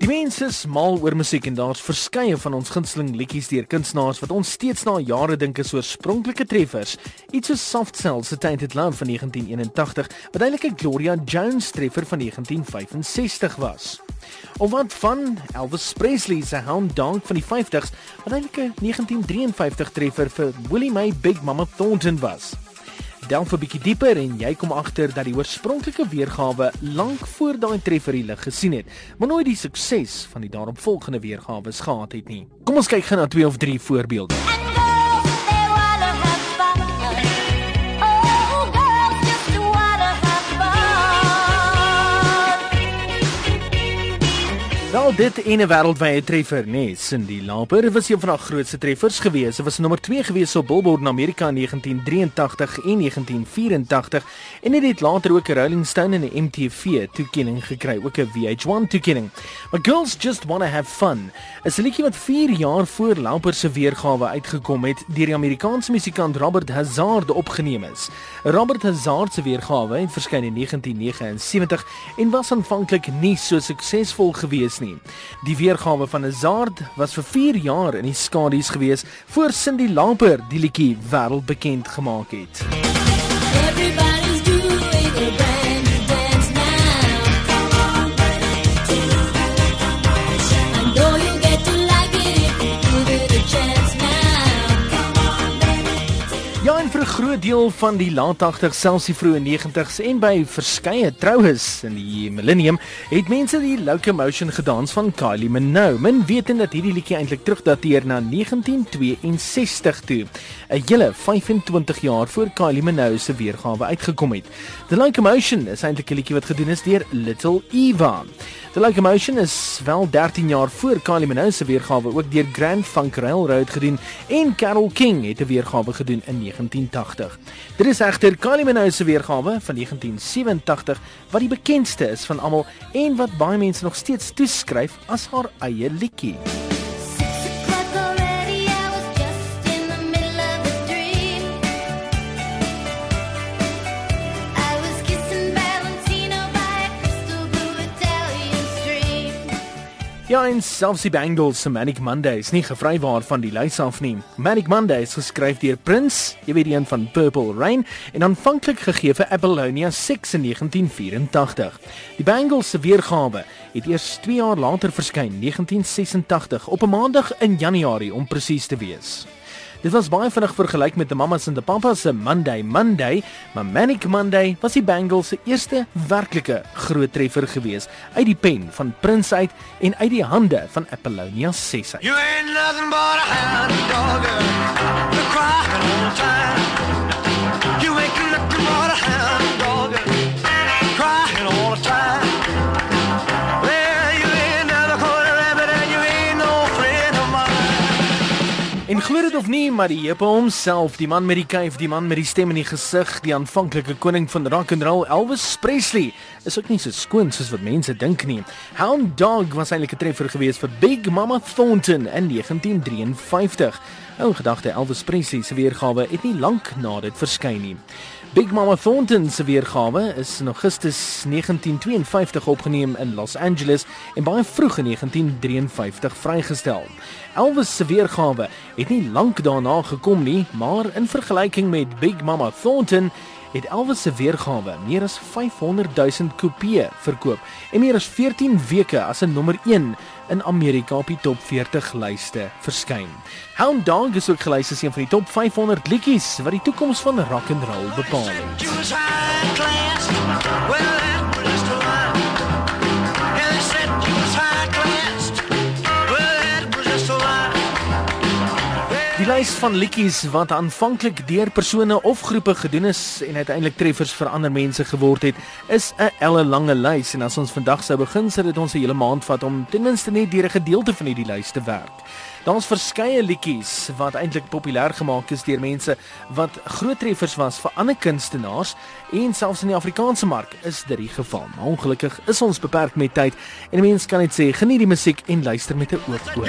Die mense is mal oor musiek en daar's verskeie van ons gunsteling liedjies deur kunstenaars wat ons steeds na jare dink is oorspronklike treffers. Iets soos Soft Cell se Tainted Love van 1981, wat eintlik 'n Gloria Jones treffer van 1965 was. Of wat van Elvis Presley se Hound Dog van die 50s, wat eintlik 'n 1953 treffer vir Willie Mae Big Mama Thornton was delf 'n bietjie dieper en jy kom agter dat die oorspronklike weergawe lank voor daai treffer die lig gesien het, maar nooit die sukses van die daaropvolgende weergawe gehad het nie. Kom ons kyk gou na twee of drie voorbeelde. Wel dit ene wêreldwye treffer, nee, Cindy Lauper was een van haar grootste treffers gewees. Sy was nommer 2 gewees op Billboard in Amerika in 1983 en 1984 en het dit later ook 'n Rolling Stone en 'n MTV toekenning gekry, ook 'n VH1 toekenning. Maar Girls Just Wanna Have Fun is 'n liedjie wat 4 jaar voor Lauper se weergawe uitgekom het deur die Amerikaanse musikant Robert Hazard opgeneem is. Robert Hazard se weergawe het verskyn in 1979 en was aanvanklik nie so suksesvol gewees nie. Die weergawe van Hazard was vir 4 jaar in die skadu's gewees voor Cindy Lauper die liedjie wêreldbekend gemaak het. Everybody's groot deel van die laat 80s, selfs die vroeë 90s en by verskeie troues in die millennium, het mense die Locomotion gedans van Kylie Minogue. Men weet dat hierdie liedjie eintlik terugdateer na 1962 toe, 'n hele 25 jaar voor Kylie Minogue se weergawe uitgekom het. The Locomotion is eintlik 'n liedjie wat gedoen is deur Little Eva. The Locomotion is wel 13 jaar voor Kylie Minogue se weergawe ook deur Grand Funk Railroad gedoen en Carole King het 'n weergawe gedoen in 1980. Dit is egter Kylie Minogue se weergawe van 1987 wat die bekendste is van almal en wat baie mense nog steeds toeskryf as haar eie liedjie. Ja, en selfs die Bangles se Manic Mondays nie gevry waar van die lys af nie. Manic Mondays geskryf deur Prince, jy weet die een van Purple Rain en aanvanklik gegee vir Apollonia 6 in 1984. Die Bangles se weergawe het eers 2 jaar later verskyn, 1986 op 'n maandag in Januarie om presies te wees. Dit was baie vinnig vergelyk met die Mamas en die Papas se Monday Monday, maar Manic Monday was die Bangles se eerste werklike groot treffer gewees uit die pen van Prince uit en uit die hande van Apollonia 6. You ain't nothing but a hound dog. The crying all the time. You ain't nothing but a hound dog. Crying all the time. En glo dit of nie, maar die heupe homself, die man met die kuif, die man met die stem in die gesig, die aanvanklike koning van rock and roll, Elvis Presley, is ook nie so skoon soos wat mense dink nie. Hound Dog was eintlik 'n treffer geweest vir Big Mama Thornton in 1953. Ou gedagte Elvis Presley se weergawe het nie lank na dit verskyn nie. Big Mama Thornton se weergawe is in Augustus 1952 opgeneem in Los Angeles en baie vroeg in 1953 vrygestel. Elvis se weergawe het nie lank daarna gekom nie, maar in vergelyking met Big Mama Thornton het Elvis se weergawe meer as 500 000 kopieë verkoop en meer as 14 weke as 'n nommer 1 in Amerika op die top 40 lyste verskyn. Hound Dog is ook gelys as een van die top 500 liedjies wat die toekoms van rock and roll bepaal het. Die lys van liedjies wat aanvanklik deur persone of groepe gedoen is en uiteindelik treffers vir ander mense geword het, is 'n ellelange lys en as ons vandag sou begin, sou dit ons 'n hele maand vat om ten minste net deur 'n gedeelte van hierdie lys te werk. Daar's verskeie liedjies wat eintlik populêr gemaak is deur mense wat groot treffers was vir ander kunstenaars en selfs in die Afrikaanse mark is dit die geval. Maar ongelukkig is ons beperk met tyd en mense kan net sê geniet die musiek en luister met 'n oop oor.